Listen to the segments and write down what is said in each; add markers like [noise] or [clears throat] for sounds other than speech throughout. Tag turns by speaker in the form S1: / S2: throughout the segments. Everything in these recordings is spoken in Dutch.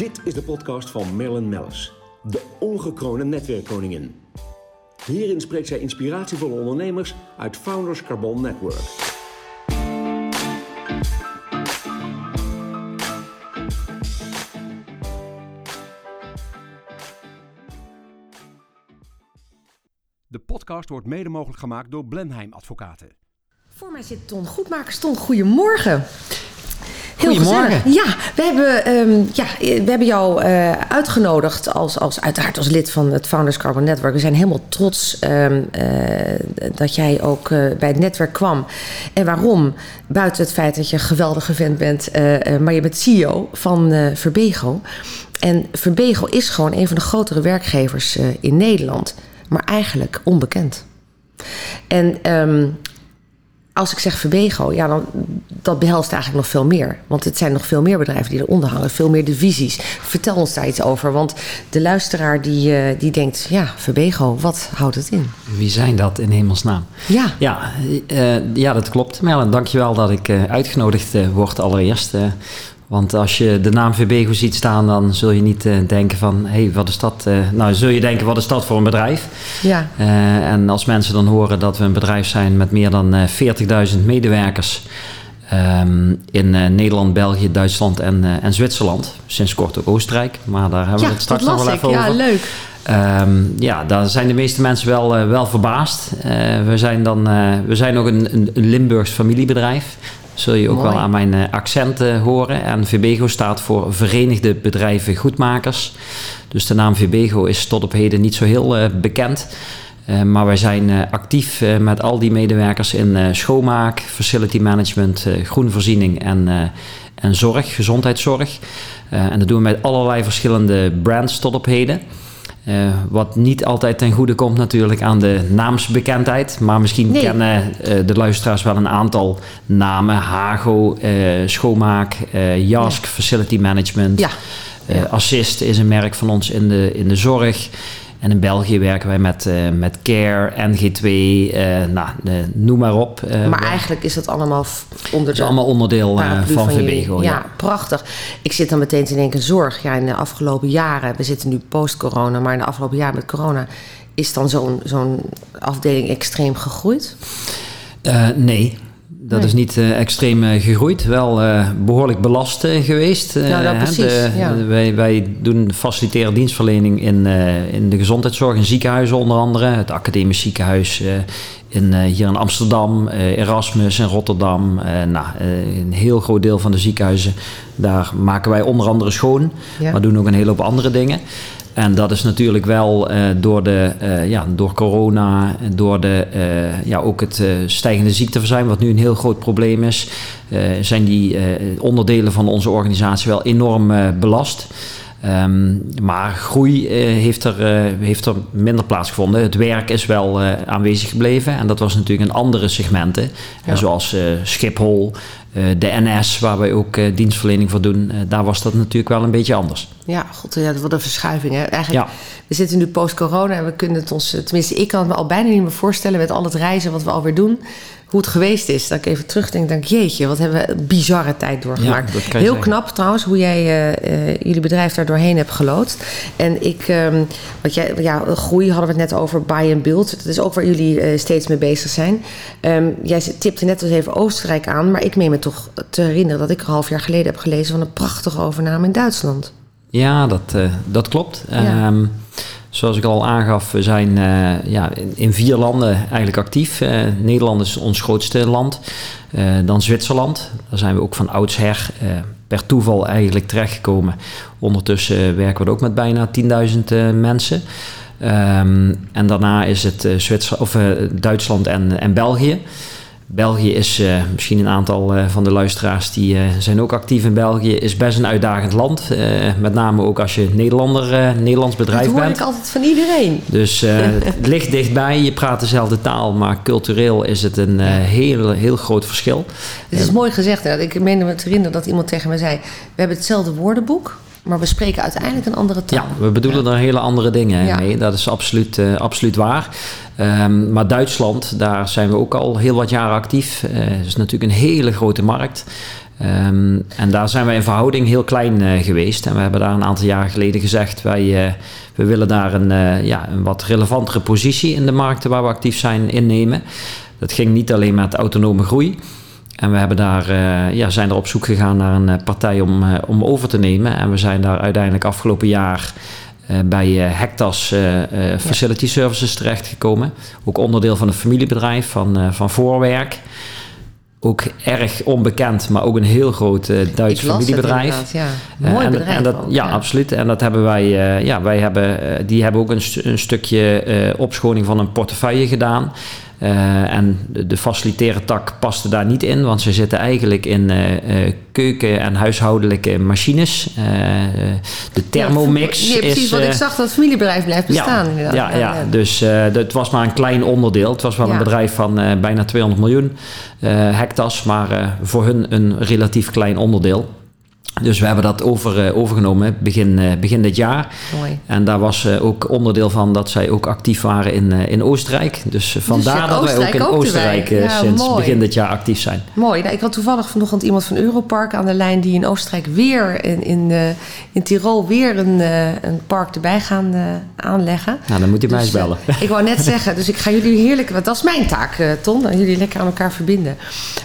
S1: Dit is de podcast van Marilyn Mellis, de ongekroonde netwerkkoningin. Hierin spreekt zij inspiratievolle ondernemers uit Founders Carbon Network. De podcast wordt mede mogelijk gemaakt door Blenheim Advocaten.
S2: Voor mij zit Ton Goedmakers. Ton, goedemorgen. Heel
S3: Goedemorgen.
S2: gezellig. Ja, we hebben, ehm, ja, we hebben jou eh, uitgenodigd als, als, uiteraard als lid van het Founders Carbon Network. We zijn helemaal trots ehm, eh, dat jij ook eh, bij het netwerk kwam. En waarom? Buiten het feit dat je een geweldige vent bent, maar je bent CEO van Verbego. En Verbego is gewoon een van de grotere werkgevers in Nederland, maar eigenlijk onbekend. En ehm, als ik zeg Verbego, ja, dan dat behelst eigenlijk nog veel meer. Want het zijn nog veel meer bedrijven die eronder hangen, veel meer divisies. Vertel ons daar iets over, want de luisteraar die, eh, die denkt, ja, Verbego, wat houdt het in?
S3: Wie zijn dat in hemelsnaam?
S2: Ja,
S3: Ja, eh, ja dat klopt. Merlin, dankjewel dat ik eh, uitgenodigd eh, word allereerst. Want als je de naam Verbego ziet staan, dan zul je niet eh, denken van... hé, hey, wat is dat? eh, nou, zul je denken, wat is dat voor een bedrijf?
S2: ja,
S3: Eh, en als mensen dan horen dat we een bedrijf zijn met meer dan eh 40.000 medewerkers... ehm, in Nederland, België, Duitsland en, en Zwitserland. Sinds kort ook Oostenrijk, maar daar hebben
S2: ja
S3: we het straks nog wel
S2: ik.
S3: even
S2: Ja,
S3: over.
S2: leuk.
S3: Ehm, ja, daar zijn de meeste mensen wel, wel verbaasd. We, zijn dan, we zijn ook een, een Limburgs familiebedrijf. Zul je ook
S2: Mooi.
S3: wel aan mijn eh, accent horen. En VBGO staat voor Verenigde Bedrijven Goedmakers. Dus de naam VBGO is tot op heden niet zo heel eh, bekend. Eh, maar wij zijn actief met al die medewerkers in schoonmaak, facility management, groenvoorziening en, en zorg, gezondheidszorg. En dat doen we met allerlei verschillende brands tot op heden. Eh, wat niet altijd ten goede komt natuurlijk aan de naamsbekendheid. Maar misschien
S2: Nee.
S3: kennen eh, de luisteraars wel een aantal namen. Hago, eh, Schoonmaak, Jask, Facility Management.
S2: Ja,
S3: Assist is een merk van ons in de, in de zorg. En in België werken wij met, eh, met Care, NG2, eh, nou, eh, noem maar op.
S2: Maar eigenlijk is dat allemaal f- onder
S3: het is
S2: de
S3: allemaal onderdeel
S2: paraplu
S3: van
S2: jullie.
S3: VBGO.
S2: Ja, prachtig. Ik zit dan meteen te denken, zorg. Ja, in de afgelopen jaren, we zitten nu post-corona, maar in de afgelopen jaren met corona... is dan zo'n zo'n afdeling extreem gegroeid?
S3: Nee, dat
S2: Nee.
S3: is niet eh, extreem eh, gegroeid. Wel eh, behoorlijk belast geweest.
S2: Dat
S3: hè,
S2: precies,
S3: de-
S2: ja.
S3: wij, wij doen faciliteren dienstverlening in, in de gezondheidszorg, in ziekenhuizen onder andere. Het academisch ziekenhuis in, hier in Amsterdam, Erasmus in Rotterdam. Nou, een heel groot deel van de ziekenhuizen, daar maken wij onder andere schoon.
S2: Ja.
S3: Maar doen ook een hele hoop andere dingen. En dat is natuurlijk wel eh, door, de, eh, ja, door corona, en door de, eh, ja, ook het stijgende ziekteverzuim, wat nu een heel groot probleem is, zijn die onderdelen van onze organisatie wel enorm belast. Ehm, maar groei heeft, er, heeft er minder plaatsgevonden. Het werk is wel aanwezig gebleven. En dat was natuurlijk in andere segmenten.
S2: Ja.
S3: Zoals Schiphol, de NS, waar wij ook eh, dienstverlening voor doen. Eh, daar was dat natuurlijk wel een beetje anders.
S2: Ja, god, ja, wat een verschuiving. Hè? Eigenlijk,
S3: Ja.
S2: We zitten nu post-corona en we kunnen het ons... Tenminste, ik kan het me al bijna niet meer voorstellen... met al het reizen wat we alweer doen... hoe het geweest is. Dat ik even terugdenk, denk jeetje... wat hebben we een bizarre tijd doorgemaakt.
S3: Ja,
S2: Heel
S3: zeggen.
S2: knap trouwens hoe jij eh, eh, jullie bedrijf daar doorheen hebt geloodst. En ik... ehm, wat jij, ja, groei hadden we het net over, buy and build. Dat is ook waar jullie eh, steeds mee bezig zijn. Ehm, jij tipte net eens even Oostenrijk aan... maar ik meen me toch te herinneren... dat ik een half jaar geleden heb gelezen... van een prachtige overname in Duitsland.
S3: Ja, dat, eh, dat klopt.
S2: Ja.
S3: Ehm, zoals ik al aangaf, we zijn eh, ja, in, vier landen eigenlijk actief. Eh, Nederland is ons grootste land. Dan Zwitserland. Daar zijn we ook van oudsher per toeval eigenlijk terechtgekomen. Ondertussen werken we er ook met bijna 10.000 eh, mensen. Ehm, en daarna is het Zwitser, of, Duitsland en, en België. België is, eh, misschien een aantal eh, van de luisteraars die eh, zijn ook actief in België, is best een uitdagend land. Met name ook als je Nederlander, Nederlands bedrijf
S2: dat hoor
S3: bent.
S2: ik altijd van iedereen.
S3: Dus [laughs] het ligt dichtbij, je praat dezelfde taal, maar cultureel is het een heel, heel groot verschil.
S2: Het is mooi gezegd. Hè? Ik meen me te herinneren dat iemand tegen mij zei... we hebben hetzelfde woordenboek, maar we spreken uiteindelijk een andere taal.
S3: Ja, we bedoelen er hele andere dingen
S2: Ja.
S3: mee. Dat is absoluut, eh, absoluut waar. Ehm, maar Duitsland, daar zijn we ook al heel wat jaren actief. Eh, Het is natuurlijk een hele grote markt. Ehm, en daar zijn wij in verhouding heel klein eh, geweest. En we hebben daar een aantal jaar geleden gezegd: wij eh, we willen daar een, eh, ja, een wat relevantere positie in de markten waar we actief zijn innemen. Dat ging niet alleen met autonome groei. En we hebben daar, eh, ja, zijn er op zoek gegaan naar een eh, partij om, eh, om over te nemen. En we zijn daar uiteindelijk afgelopen jaar bij Hectas Facility Services terechtgekomen. Ook onderdeel van een familiebedrijf van, van voorwerk. Ook erg onbekend, maar ook een heel groot Duits familiebedrijf.
S2: Ja, mooi
S3: en,
S2: bedrijf.
S3: en dat,
S2: ook,
S3: ja, absoluut. En dat hebben wij, ja, wij hebben, die hebben ook een, st- een stukje opschoning van een portefeuille gedaan. Eh, en de, facilitaire tak paste daar niet in, want ze zitten eigenlijk in eh, eh, keuken- en huishoudelijke machines. De Thermomix
S2: Ja, precies,
S3: is...
S2: want ik zag dat het familiebedrijf blijft bestaan.
S3: ja,
S2: inderdaad.
S3: Ja, ja. dus het was maar een klein onderdeel. Het was wel
S2: Ja.
S3: een bedrijf van bijna 200 miljoen hectares, maar voor hun een relatief klein onderdeel. Dus we hebben dat over, eh, overgenomen begin, eh, begin dit jaar.
S2: Mooi.
S3: En daar was eh, ook onderdeel van dat zij ook actief waren in, in Oostenrijk. Dus eh, vandaar dat wij ook in
S2: ook.
S3: Oostenrijk
S2: Ja,
S3: sinds
S2: mooi.
S3: begin dit jaar actief zijn.
S2: Mooi. Nou, ik had toevallig vanochtend iemand van Europark aan de lijn die in Oostenrijk weer in, in, in Tirol weer een, een park erbij gaan aanleggen.
S3: Nou, dan moet je mij eens
S2: Dus, eh,
S3: bellen.
S2: ik wou net [laughs] zeggen, dus ik ga jullie heerlijk, want dat is mijn taak, Ton, en jullie lekker aan elkaar verbinden.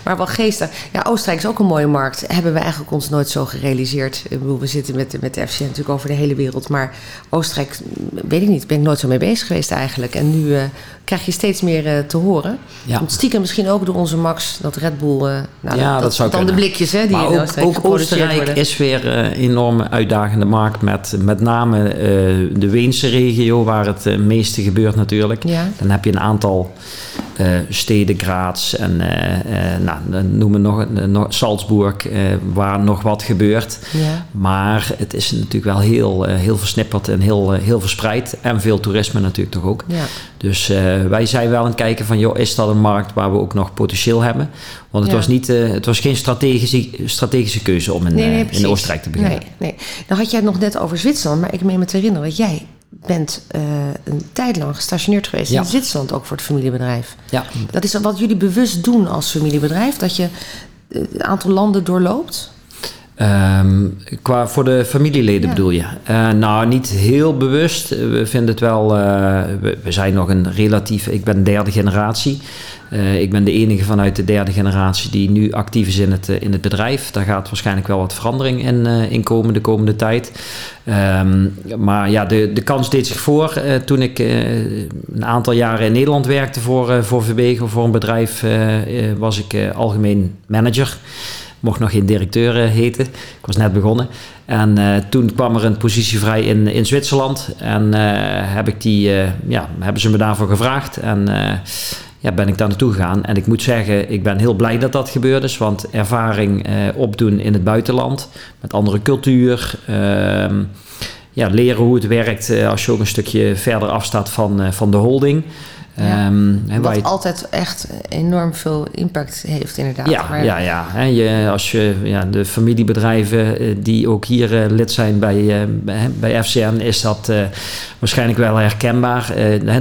S2: Maar wel geestig. Ja, Oostenrijk is ook een mooie markt. Hebben we eigenlijk ons nooit zo gerealiseerd. We zitten met, met de FCN natuurlijk over de hele wereld, maar Oostenrijk, weet ik niet, ben ik nooit zo mee bezig geweest eigenlijk. En nu eh, krijg je steeds meer eh, te horen.
S3: Ja.
S2: Want stiekem misschien ook door onze Max, dat Red Bull, eh, nou,
S3: Ja, dat zou
S2: dan
S3: kunnen.
S2: de blikjes hè, die
S3: maar
S2: in
S3: ook,
S2: Oostenrijk
S3: ook
S2: geproduceerd
S3: Oostenrijk
S2: worden.
S3: is weer eh, een enorme uitdagende markt met met name eh, de Weense regio waar het eh, meeste gebeurt natuurlijk.
S2: Ja.
S3: Dan heb je een aantal eh, steden, Graz en eh, eh, nou, we nog, eh, nog Salzburg eh, waar nog wat gebeurt.
S2: Ja.
S3: Maar het is natuurlijk wel heel, eh, heel versnipperd en heel, eh, heel verspreid. En veel toerisme natuurlijk toch ook.
S2: Ja.
S3: Dus eh, wij zijn wel aan het kijken van, joh, is dat een markt waar we ook nog potentieel hebben? Want het,
S2: Ja.
S3: was, niet, eh, het was geen strategische, strategische keuze om in,
S2: Nee, nee,
S3: eh, in Oostenrijk te beginnen.
S2: Nee, nee. Nou had jij het nog net over Zwitserland, maar ik meen me te herinneren dat jij bent eh, een tijd lang gestationeerd geweest
S3: Ja.
S2: in Zwitserland, ook voor het familiebedrijf.
S3: Ja,
S2: Dat is wat jullie bewust doen als familiebedrijf, dat je eh, een aantal landen doorloopt.
S3: Ehm, qua voor de familieleden
S2: Ja.
S3: bedoel je? Eh, nou, niet heel bewust. We vinden het wel. eh, we, we zijn nog een relatief. Ik ben derde generatie. Eh, ik ben de enige vanuit de derde generatie die nu actief is in het, in het bedrijf. Daar gaat waarschijnlijk wel wat verandering in, in komen de komende tijd. Ehm, maar ja, de, de kans deed zich voor toen ik een aantal jaren in Nederland werkte voor, voor Verbego, voor een bedrijf. was ik algemeen manager mocht nog geen directeur eh, heten. Ik was net begonnen. En eh, toen kwam er een positie vrij in, in Zwitserland. En eh, heb ik die, ja, hebben ze me daarvoor gevraagd. En ja, ben ik daar naartoe gegaan. En ik moet zeggen, ik ben heel blij dat dat gebeurd is. Want ervaring opdoen in het buitenland. Met andere cultuur. ehm, ja, leren hoe het werkt als je ook een stukje verder afstaat van, van de holding.
S2: Ja.
S3: Ehm,
S2: Wat
S3: je-
S2: altijd echt enorm veel impact heeft, inderdaad.
S3: ja,
S2: Maar-
S3: ja, ja. Je, als je ja, de familiebedrijven eh, die ook hier eh, lid zijn bij, eh, bij, FCN, is dat waarschijnlijk wel herkenbaar.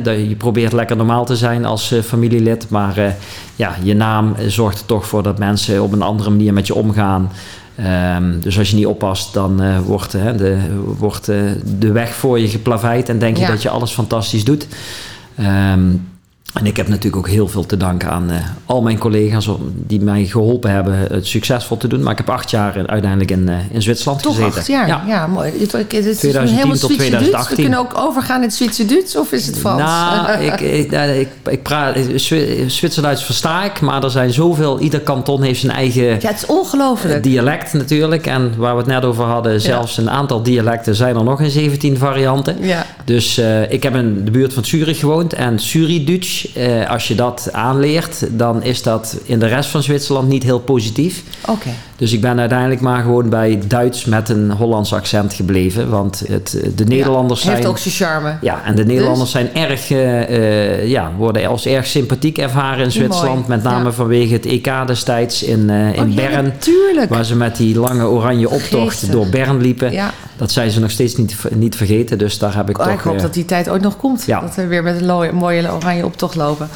S3: Dat je probeert lekker normaal te zijn als eh, familielid, maar ja, je naam zorgt er toch voor dat mensen op een andere manier met je omgaan. Ehm, dus als je niet oppast, dan wordt, hè, de, wordt de weg voor je geplaveid en denk je
S2: Ja.
S3: dat je alles fantastisch doet. Um, en ik heb natuurlijk ook heel veel te danken aan eh, al mijn collega's die mij geholpen hebben het succesvol te doen. Maar ik heb acht jaar in- uiteindelijk in, eh, in Zwitserland
S2: Toch
S3: gezeten.
S2: acht jaar, ja, mooi. Het, het, is
S3: 2010
S2: helemaal
S3: tot
S2: Zwitser Duits. We
S3: 2018.
S2: kunnen ook overgaan in het Zwitser Duits, of is het Frans?
S3: Nou, [laughs] ik, ik, nou, ik, ik praat Zwi- Zwitserduits versta ik, maar er zijn zoveel. Ieder kanton heeft zijn eigen
S2: ja, het is ongelooflijk.
S3: dialect natuurlijk. En waar we het net over hadden, zelfs een aantal dialecten zijn er nog in 17 varianten.
S2: Ja.
S3: Dus eh, ik heb in de buurt van Zurich gewoond. En Zurich-Duits, eh, als je dat aanleert, dan is dat in de rest van Zwitserland niet heel positief.
S2: Oké.
S3: Dus ik ben uiteindelijk maar gewoon bij Duits met een Hollands accent gebleven. Want het, de Nederlanders
S2: ja, heeft
S3: zijn...
S2: ook zijn charme.
S3: Ja, en de Nederlanders zijn erg, eh, eh, ja, worden als erg sympathiek ervaren in Zwitserland.
S2: Mooi,
S3: Met name
S2: ja.
S3: vanwege het EK destijds in, eh, in
S2: Oh, ja,
S3: Bern.
S2: natuurlijk.
S3: Waar ze met die lange oranje optocht
S2: Geestig.
S3: door Bern liepen.
S2: Ja.
S3: Dat zijn ze nog steeds niet, niet vergeten. Dus daar heb ik
S2: Oh,
S3: toch...
S2: ik hoop dat die tijd ooit nog komt.
S3: Ja.
S2: Dat we weer met een mooie oranje optocht lopen.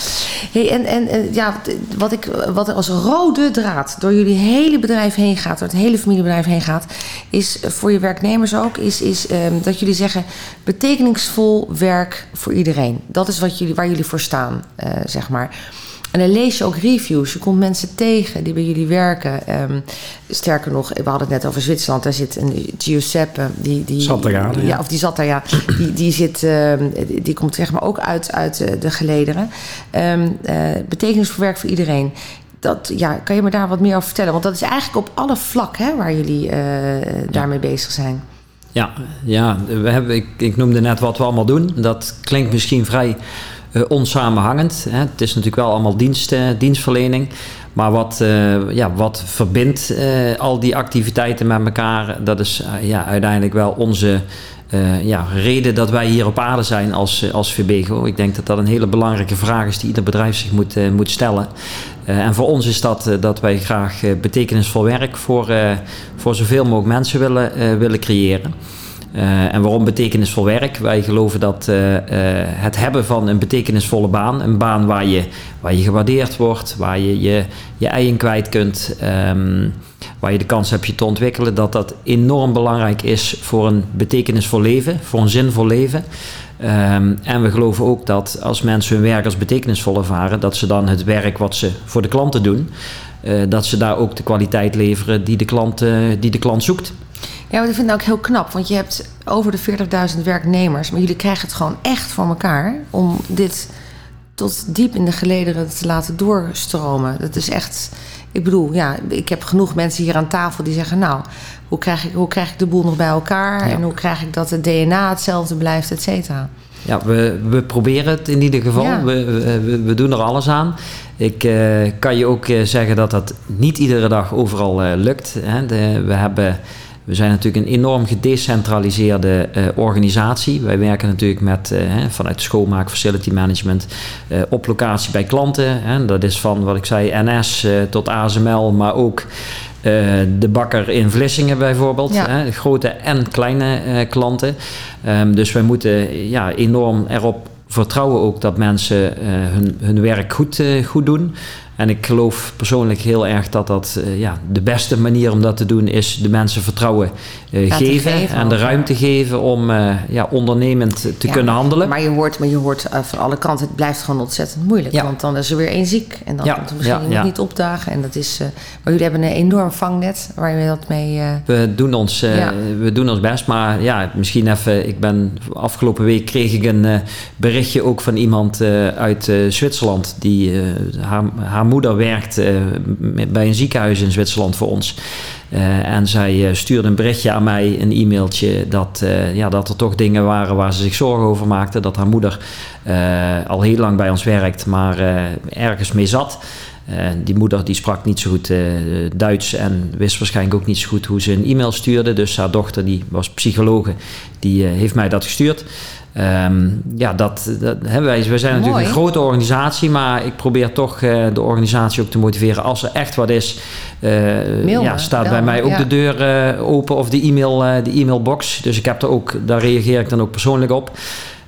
S2: Hey, en en eh, ja, wat ik wat als rode draad door jullie hele bedrijf heen gaat, door het hele familiebedrijf heen gaat, is voor je werknemers ook, is, is ehm, dat jullie zeggen betekenisvol werk voor iedereen. Dat is wat jullie, waar jullie voor staan, eh, zeg maar. En dan lees je ook reviews. Je komt mensen tegen die bij jullie werken. Ehm, sterker nog, we hadden het net over Zwitserland. Daar zit een Giuseppe. Die, die,
S3: Zat er, ja.
S2: ja. Of die zat daar, ja. Die, die, zit, ehm, die komt zeg maar ook uit, uit eh, de gelederen. Um, uh, betekenisvol werk voor iedereen. Dat, ja, kan je me daar wat meer over vertellen? Want dat is eigenlijk op alle vlakken hè, waar jullie uh, daarmee bezig zijn.
S3: Ja, ja we hebben, ik, ik noemde net wat we allemaal doen. Dat klinkt misschien vrij uh, onsamenhangend. Hè. Het is natuurlijk wel allemaal dienst, uh, dienstverlening. Maar wat, uh, ja, wat verbindt al die activiteiten met elkaar, dat is ja, uiteindelijk wel onze ja, reden dat wij hier op aarde zijn als, als VBGO. Ik denk dat dat een hele belangrijke vraag is die ieder bedrijf zich moet, moet stellen. en voor ons is dat dat wij graag betekenisvol werk voor, voor zoveel mogelijk mensen willen, willen creëren. Uh, en waarom betekenisvol werk? Wij geloven dat uh, uh, het hebben van een betekenisvolle baan, een baan waar je, waar je gewaardeerd wordt, waar je je, je ei in kwijt kunt, um, waar je de kans hebt je te ontwikkelen, dat dat enorm belangrijk is voor een betekenisvol leven, voor een zinvol leven. Um, en we geloven ook dat als mensen hun werk als betekenisvol ervaren, dat ze dan het werk wat ze voor de klanten doen, dat ze daar ook de kwaliteit leveren die de klant, die de klant zoekt.
S2: Ja, maar ik vind het ook heel knap, want je hebt over de 40.000 werknemers, maar jullie krijgen het gewoon echt voor elkaar om dit tot diep in de gelederen te laten doorstromen. Dat is echt, ik bedoel, ja, ik heb genoeg mensen hier aan tafel die zeggen, nou, hoe krijg ik, hoe krijg ik de boel nog bij elkaar ja. en hoe krijg ik dat het DNA hetzelfde blijft, et cetera.
S3: Ja, we, we proberen het in ieder geval. Ja. We, we, we, doen er alles aan. Ik uh, kan je ook uh, zeggen dat dat niet iedere dag overal uh, lukt. Hè. De, we hebben we zijn natuurlijk een enorm gedecentraliseerde uh, organisatie. Wij werken natuurlijk met, uh, vanuit schoonmaak, facility management, uh, op locatie bij klanten. Hè. Dat is van wat ik zei, NS tot ASML, maar ook de bakker in Vlissingen bijvoorbeeld. Ja. Hè, grote en kleine klanten. Um, dus wij moeten ja, enorm erop vertrouwen ook dat mensen hun, hun werk goed, goed doen. En ik geloof persoonlijk heel erg dat dat uh, ja, de beste manier om dat te doen is de mensen vertrouwen uh, geven, geven, en de ruimte geven om uh, ja, ondernemend te ja, kunnen handelen.
S2: Maar je hoort, maar je hoort van alle kanten, het blijft gewoon ontzettend moeilijk. Ja. Want dan is er weer één ziek en dan komt er misschien niet opdagen. En dat is, maar jullie hebben een enorm vangnet waar je dat mee...
S3: We, doen ons, we doen ons best, maar ja, misschien even... Ik ben, afgelopen week kreeg ik een berichtje ook van iemand uit Zwitserland die haar, haar moeder werkt uh, bij een ziekenhuis in Zwitserland voor ons. Uh, en zij uh, stuurde een berichtje aan mij, een e-mailtje, dat, ja, dat er toch dingen waren waar ze zich zorgen over maakte. Dat haar moeder al heel lang bij ons werkt, maar ergens mee zat. die moeder die sprak niet zo goed Duits en wist waarschijnlijk ook niet zo goed hoe ze een e-mail stuurde. Dus haar dochter, die was psychologe, die heeft mij dat gestuurd. Um, ja, dat, dat hè, wij, wij zijn natuurlijk een grote organisatie, maar ik probeer toch uh, de organisatie ook te motiveren. Als er echt wat is, uh, ja, staat bij mij ook ja. de deur uh, open of de, e-mail, de e-mailbox. Dus ik heb er ook, daar reageer ik dan ook persoonlijk op.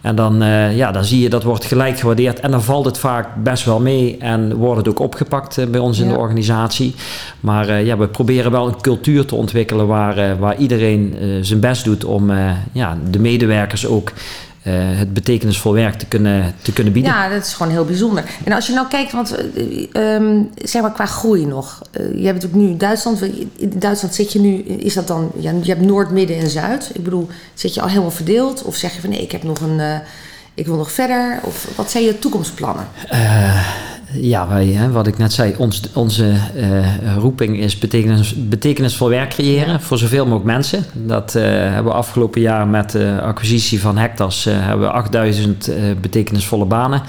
S3: En dan, ja, dan zie je dat wordt gelijk gewaardeerd. En dan valt het vaak best wel mee en wordt het ook opgepakt bij ons in de organisatie. Maar ja, we proberen wel een cultuur te ontwikkelen waar, waar iedereen zijn best doet om ja, de medewerkers ook uh, het betekenisvol werk te kunnen, te kunnen bieden.
S2: Ja, dat is gewoon heel bijzonder. En als je nou kijkt, want uh, um, zeg maar qua groei nog. Uh, je hebt natuurlijk nu Duitsland. In Duitsland zit je nu, is dat dan, ja, je hebt Noord, Midden en Zuid. Ik bedoel, zit je al helemaal verdeeld? Of zeg je van nee, ik heb nog een, ik wil nog verder? Of wat zijn je toekomstplannen?
S3: Ja, wij, hè, wat ik net zei, ons, onze uh, roeping is betekenis, betekenisvol werk creëren ja. voor zoveel mogelijk mensen. Dat uh, hebben we afgelopen jaar met de acquisitie van Hectas uh, hebben we 8000 betekenisvolle banen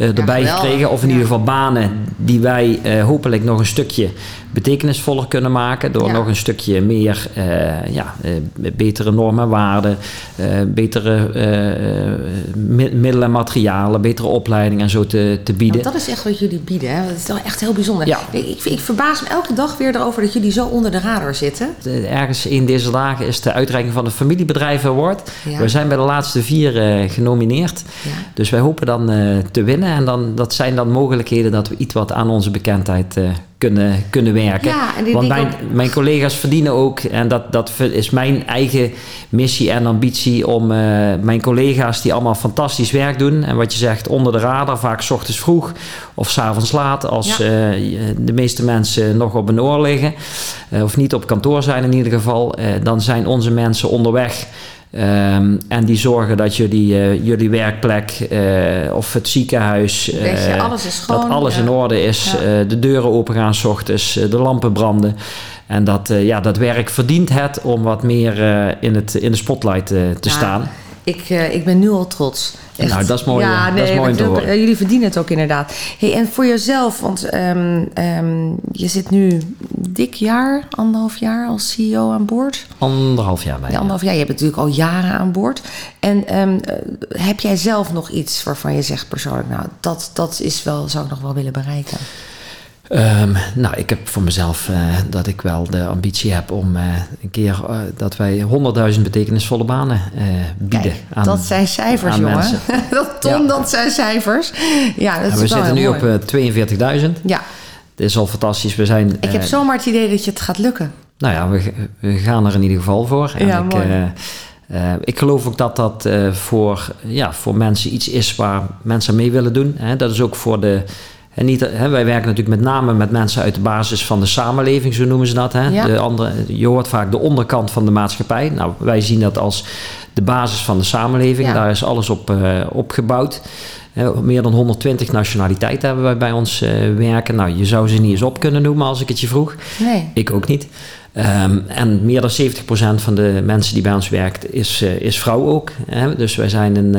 S3: erbij ja, gekregen. Of in ieder geval banen die wij hopelijk nog een stukje betekenisvoller kunnen maken. Door ja. nog een stukje meer, uh, ja, betere normen, waarden, betere middelen en materialen, betere opleiding en zo te, te bieden.
S2: Want dat is echt wat jullie bieden. Hè? Dat is wel echt heel bijzonder. Ja. Ik, ik, ik, verbaas me elke dag weer erover dat jullie zo onder de radar zitten.
S3: Ergens in deze dagen is de uitreiking van de Familiebedrijven Award. We zijn bij de laatste vier genomineerd. Dus wij hopen dan te winnen. En dan, dat zijn dan mogelijkheden dat we iets wat aan onze bekendheid kunnen, kunnen werken.
S2: Ja, en ik
S3: Want mijn, mijn collega's verdienen ook, en dat, dat is mijn eigen missie en ambitie om eh, mijn collega's die allemaal fantastisch werk doen. En wat je zegt, onder de radar, vaak 's ochtends vroeg of 's avonds laat, als
S2: Ja.
S3: eh, de meeste mensen nog op een oor liggen, eh, of niet op kantoor zijn in ieder geval, eh, dan zijn onze mensen onderweg. Ehm, en die zorgen dat jullie, eh, jullie werkplek eh, of het ziekenhuis.
S2: Je,
S3: eh,
S2: alles is schoon,
S3: Dat alles in orde is.
S2: Ja.
S3: de deuren open gaan s ochtends, de lampen branden. En dat, ja, dat werk verdient het om wat meer in, het, in de spotlight te
S2: Ja,
S3: staan.
S2: Ik, ik ben nu al trots. Echt.
S3: Nou, dat is mooi,
S2: Ja,
S3: eh, dat is mooi te horen.
S2: Jullie verdienen het ook inderdaad. Hey, en voor jezelf, want ehm, ehm, je zit nu dik jaar, anderhalf jaar als CEO aan boord.
S3: Anderhalf jaar bij.
S2: Ja, anderhalf jaar. Je hebt natuurlijk al jaren aan boord. En ehm, eh, heb jij zelf nog iets waarvan je zegt persoonlijk, nou, dat, dat is wel, zou ik nog wel willen bereiken?
S3: Ehm, nou, ik heb voor mezelf eh, dat ik wel de ambitie heb om eh, een keer eh, dat wij 100.000 betekenisvolle banen bieden.
S2: Kijk,
S3: aan,
S2: dat zijn cijfers, jongen.
S3: mensen. [laughs]
S2: dat ton,
S3: Ja.
S2: dat zijn cijfers. Ja, dat
S3: En
S2: is
S3: we zitten nu op
S2: mooi.
S3: eh, 42.000.
S2: Ja,
S3: Het is al fantastisch. We zijn.
S2: ik heb zomaar het idee dat je het gaat lukken.
S3: Nou ja, we, we gaan er in ieder geval voor. En
S2: Ja,
S3: ik,
S2: mooi.
S3: ik geloof ook dat dat voor, ja, voor mensen iets is waar mensen mee willen doen. Hè. Dat is ook voor de. En niet, hè, wij werken natuurlijk met name met mensen uit de basis van de samenleving, zo noemen ze dat. Hè.
S2: Ja.
S3: De andere, je hoort vaak de onderkant van de maatschappij. Nou, wij zien dat als de basis van de samenleving.
S2: Ja.
S3: Daar is alles op eh, opgebouwd. Meer dan 120 nationaliteiten hebben wij bij ons eh, werken. Nou, je zou ze niet eens op kunnen noemen als ik het je vroeg.
S2: Nee.
S3: Ik ook niet. Ehm, en meer dan 70% van de mensen die bij ons werkt is, eh, is vrouw ook. Hè? Dus wij zijn een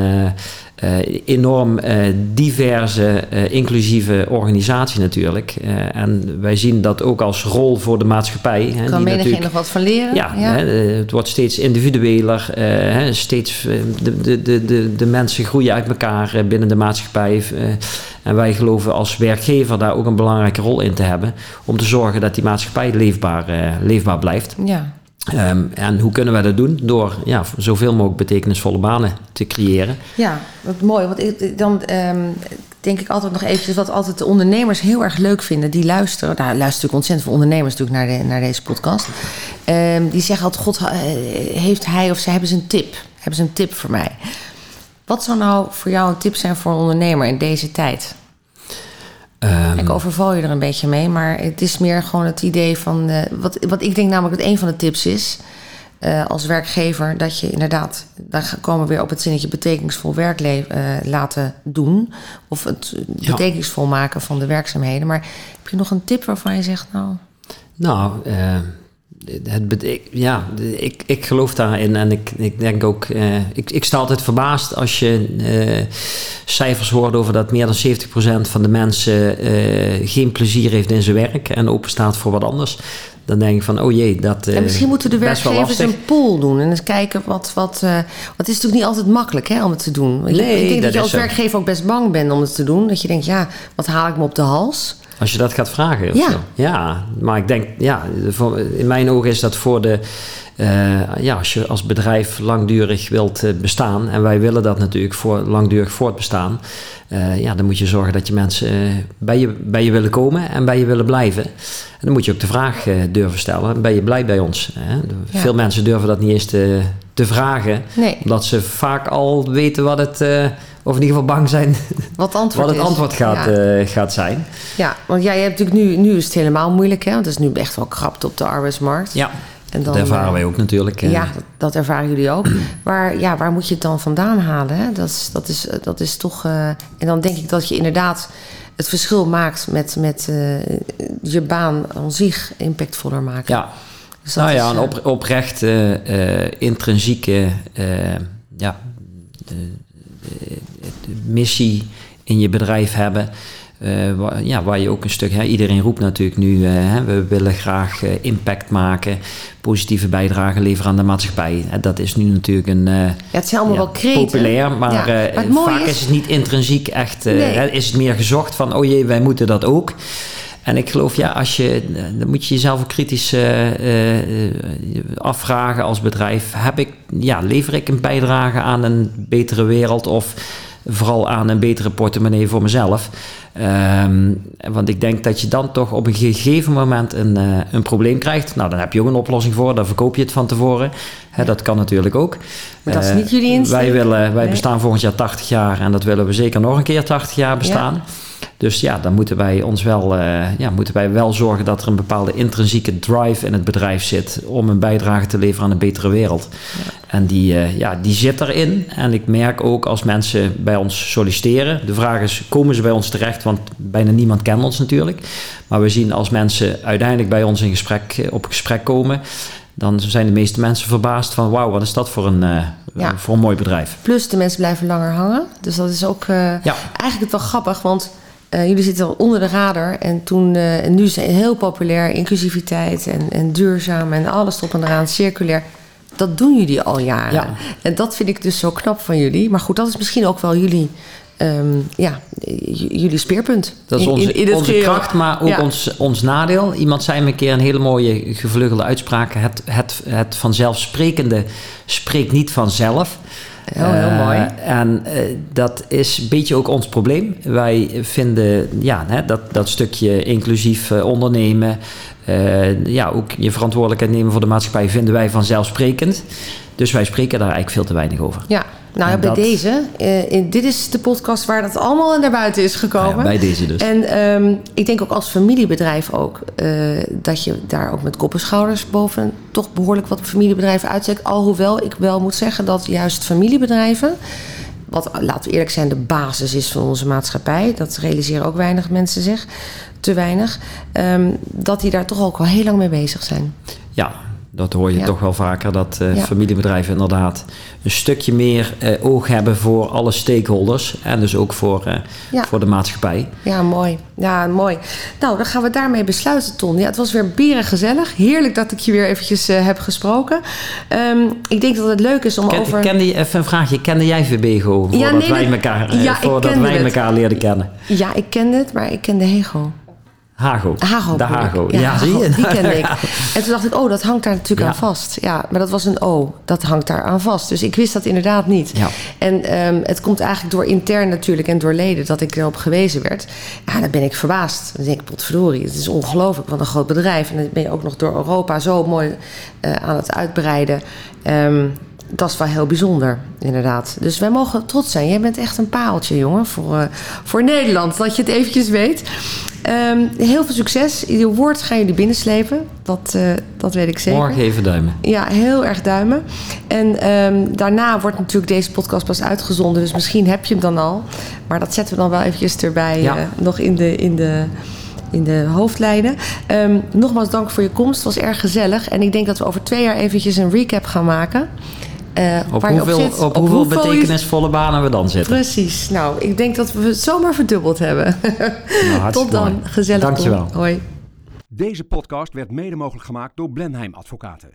S3: enorm eh, diverse, eh, inclusieve organisatie natuurlijk. Eh, en wij zien dat ook als rol voor de maatschappij. Hè?
S2: Kan
S3: natuurlijk-
S2: nog wat van leren?
S3: ja, Hè, eh, het wordt steeds individueler. eh, hè, steeds, eh, de, de, de, de, de mensen groeien uit elkaar eh, binnen de maatschappij. eh, en wij geloven als werkgever daar ook een belangrijke rol in te hebben. Om te zorgen dat die maatschappij leefbaar, eh, leefbaar blijft.
S2: Ja.
S3: Ehm, en hoe kunnen wij dat doen? Door ja, zoveel mogelijk betekenisvolle banen te creëren.
S2: Ja, wat mooi. Want dan ehm, denk ik altijd nog eventjes wat altijd de ondernemers heel erg leuk vinden. Die luisteren. Nou, luisteren natuurlijk ontzettend veel ondernemers natuurlijk naar, de, naar deze podcast. Ehm, die zeggen altijd, god, eh, heeft hij of zij hebben ze een tip? Hebben ze een tip voor mij? Wat zou nou voor jou een tip zijn voor een ondernemer in deze tijd?
S3: Ehm,
S2: Ik overval je er een beetje mee, maar het is meer gewoon het idee van... eh, wat, wat ik denk namelijk dat een van de tips is... eh, als werkgever, dat je inderdaad... daar komen we weer op het zinnetje betekenisvol werk eh, laten doen. Of het
S3: Ja.
S2: betekenisvol maken van de werkzaamheden. Maar heb je nog een tip waarvan je zegt, nou...
S3: Nou, het ja, ik, ik geloof daarin en ik, ik denk ook, eh, ik, ik sta altijd verbaasd als je eh, cijfers hoort over dat meer dan 70% van de mensen eh, geen plezier heeft in zijn werk en open staat voor wat anders. Dan denk ik van, oh jee, dat
S2: en misschien moeten de werkgevers een pool doen en eens kijken wat... wat want het is natuurlijk niet altijd makkelijk hè, om het te doen.
S3: Nee,
S2: ik denk dat,
S3: dat
S2: je als
S3: zo.
S2: werkgever ook best bang bent om het te doen. Dat je denkt, ja, wat haal ik me op de hals?
S3: Als je dat gaat vragen.
S2: Ja.
S3: ja, maar ik denk, ja, voor- in mijn ogen is dat voor de, ja, als je als bedrijf langdurig wilt eh, bestaan, en wij willen dat natuurlijk voor langdurig voortbestaan, eh, ja, dan moet je zorgen dat je mensen eh, bij, je, bij je willen komen en bij je willen blijven. En dan moet je ook de vraag eh, durven stellen, ben je blij bij ons? Hè?
S2: Ja.
S3: Veel mensen durven dat niet eens te, te vragen,
S2: Nee.
S3: omdat ze vaak al weten wat het, eh, of in ieder geval bang zijn [laughs]
S2: Wat, antwoord
S3: wat het
S2: is.
S3: antwoord gaat,
S2: Ja.
S3: eh, gaat zijn.
S2: Ja, want ja, je hebt natuurlijk nu, nu is het helemaal moeilijk, hè? Want het is nu echt wel krapte op de arbeidsmarkt.
S3: Ja,
S2: en
S3: dat ervaren
S2: eh,
S3: wij ook natuurlijk. eh.
S2: Ja, dat, dat ervaren jullie ook. [clears throat] waar, ja, waar moet je het dan vandaan halen? Hè? Dat, is, dat, is, dat is toch. eh, en dan denk ik dat je inderdaad het verschil maakt met, met eh, je baan aan zich impactvoller maken.
S3: Ja,
S2: Dus
S3: nou ja,
S2: is,
S3: een
S2: eh,
S3: op, oprecht eh, eh, intrinsieke eh, ja, de, de- de missie in je bedrijf hebben. Eh, waar, ja, waar je ook een stuk, hè, iedereen roept natuurlijk nu, eh, hè, we willen graag eh, impact maken, positieve bijdrage leveren aan de maatschappij. Hè, dat is nu natuurlijk een eh,
S2: ja, het zijn allemaal
S3: ja,
S2: wel kreten.
S3: populair, maar,
S2: Ja,
S3: eh, vaak
S2: is-
S3: is het niet intrinsiek echt, eh,
S2: Nee.
S3: hè, is het meer gezocht van, oh jee, wij moeten dat ook. En ik geloof, ja, als je, dan moet je jezelf ook kritisch eh, eh, eh, afvragen als bedrijf. Heb ik, ja, lever ik een bijdrage aan een betere wereld? Of vooral aan een betere portemonnee voor mezelf. Ehm, want ik denk dat je dan toch op een gegeven moment een, uh, een probleem krijgt. Nou, dan heb je ook een oplossing voor. Dan verkoop je het van tevoren. Hè, dat kan natuurlijk ook.
S2: Maar dat is niet jullie insteek?
S3: Wij, willen, wij bestaan volgend jaar 80 jaar en dat willen we zeker nog een keer 80 jaar bestaan. Ja. Dus ja, dan moeten wij ons wel, uh, ja, moeten wij wel zorgen dat er een bepaalde intrinsieke drive in het bedrijf zit om een bijdrage te leveren aan een betere wereld. Ja. En die, uh, ja, die zit erin. En ik merk ook als mensen bij ons solliciteren. De vraag is, komen ze bij ons terecht? Want bijna niemand kent ons natuurlijk. Maar we zien als mensen uiteindelijk bij ons in gesprek, op gesprek komen dan zijn de meeste mensen verbaasd van wauw, wat is dat voor een, uh, ja. voor een mooi bedrijf.
S2: Plus de mensen blijven langer hangen. Dus dat is ook uh, ja. eigenlijk wel grappig, want uh, jullie zitten al onder de radar. En toen, en nu zijn heel populair inclusiviteit en, en duurzaam en alles op en eraan, circulair. Dat doen jullie al jaren. Ja. En dat vind ik dus zo knap van jullie. Maar goed, dat is misschien ook wel jullie Um, ja, jullie speerpunt.
S3: Dat is onze, in, in onze kracht, maar ook ja. ons, ons nadeel. Iemand zei me een keer een hele mooie gevleugelde uitspraak. Het, het, het vanzelfsprekende spreekt niet vanzelf.
S2: Heel uh, mooi.
S3: En uh, dat is een beetje ook ons probleem. Wij vinden ja, hè, dat, dat stukje inclusief uh, ondernemen... ja, ook je verantwoordelijkheid nemen voor de maatschappij... vinden wij vanzelfsprekend. Dus wij spreken daar eigenlijk veel te weinig over.
S2: Ja, nou ja, bij dat... deze. Uh, in, dit is de podcast waar dat allemaal naar buiten is gekomen.
S3: Ja, bij deze dus.
S2: En um, ik denk ook als familiebedrijf ook... Uh, dat je daar ook met kop en schouders boven... toch behoorlijk wat familiebedrijven uitzet. Alhoewel ik wel moet zeggen dat juist familiebedrijven... wat, laten we eerlijk zijn, de basis is van onze maatschappij... dat realiseren ook weinig mensen zich, te weinig... Um, dat die daar toch ook al heel lang mee bezig zijn.
S3: Ja, dat hoor je ja. toch wel vaker, dat uh, ja. familiebedrijven inderdaad een stukje meer uh, oog hebben voor alle stakeholders. En dus ook voor, uh, ja. voor de maatschappij.
S2: Ja, mooi. Ja, mooi. Nou, dan gaan we daarmee besluiten, Ton. Ja, het was weer beren gezellig. Heerlijk dat ik je weer eventjes heb gesproken. Um, ik denk dat het leuk is om
S3: Ken,
S2: over...
S3: Je, even een vraagje. Kende jij VBGO voordat nee, wij, elkaar, voordat wij elkaar leerden kennen?
S2: Ja, ik kende het, maar ik kende Hego.
S3: Hago.
S2: Hago.
S3: De Hago.
S2: Ja,
S3: zie je?
S2: Die kende ik. [laughs] En toen dacht ik, oh, dat hangt daar natuurlijk ja. aan vast. Ja, maar dat was een O. Dat hangt daar aan vast. Dus ik wist dat inderdaad niet.
S3: Ja.
S2: En um, het komt eigenlijk door intern natuurlijk en door leden dat ik erop gewezen werd. Ja, dan ben ik verbaasd. Dan denk ik, potverdorie, het is ongelooflijk. Wat een groot bedrijf. En dan ben je ook nog door Europa zo mooi uh, aan het uitbreiden. Um, dat is wel heel bijzonder, inderdaad. Dus wij mogen trots zijn. Jij bent echt een paaltje, jongen, voor, uh, voor Nederland. Dat je het eventjes weet. Um, heel veel succes. Je woord gaan jullie binnenslepen. Dat, uh, dat weet ik zeker.
S3: Morgen even duimen.
S2: Ja, heel erg duimen. En um, daarna wordt natuurlijk deze podcast pas uitgezonden. Dus misschien heb je hem dan al. Maar dat zetten we dan wel eventjes erbij. Ja. Uh, nog in de... In de in de hoofdlijnen. Um, nogmaals dank voor je komst. Het was erg gezellig. En ik denk dat we over twee jaar eventjes een recap gaan maken.
S3: Uh, op, hoeveel, op, op, op, hoeveel, hoeveel betekenisvolle is... banen we dan zitten.
S2: Precies. Nou, ik denk dat we het zomaar verdubbeld hebben. [laughs] Nou, Tot dan.
S3: Mooi.
S2: Gezellig.
S3: Dankjewel.
S2: Hoi.
S1: Deze podcast werd mede mogelijk gemaakt door Blenheim Advocaten.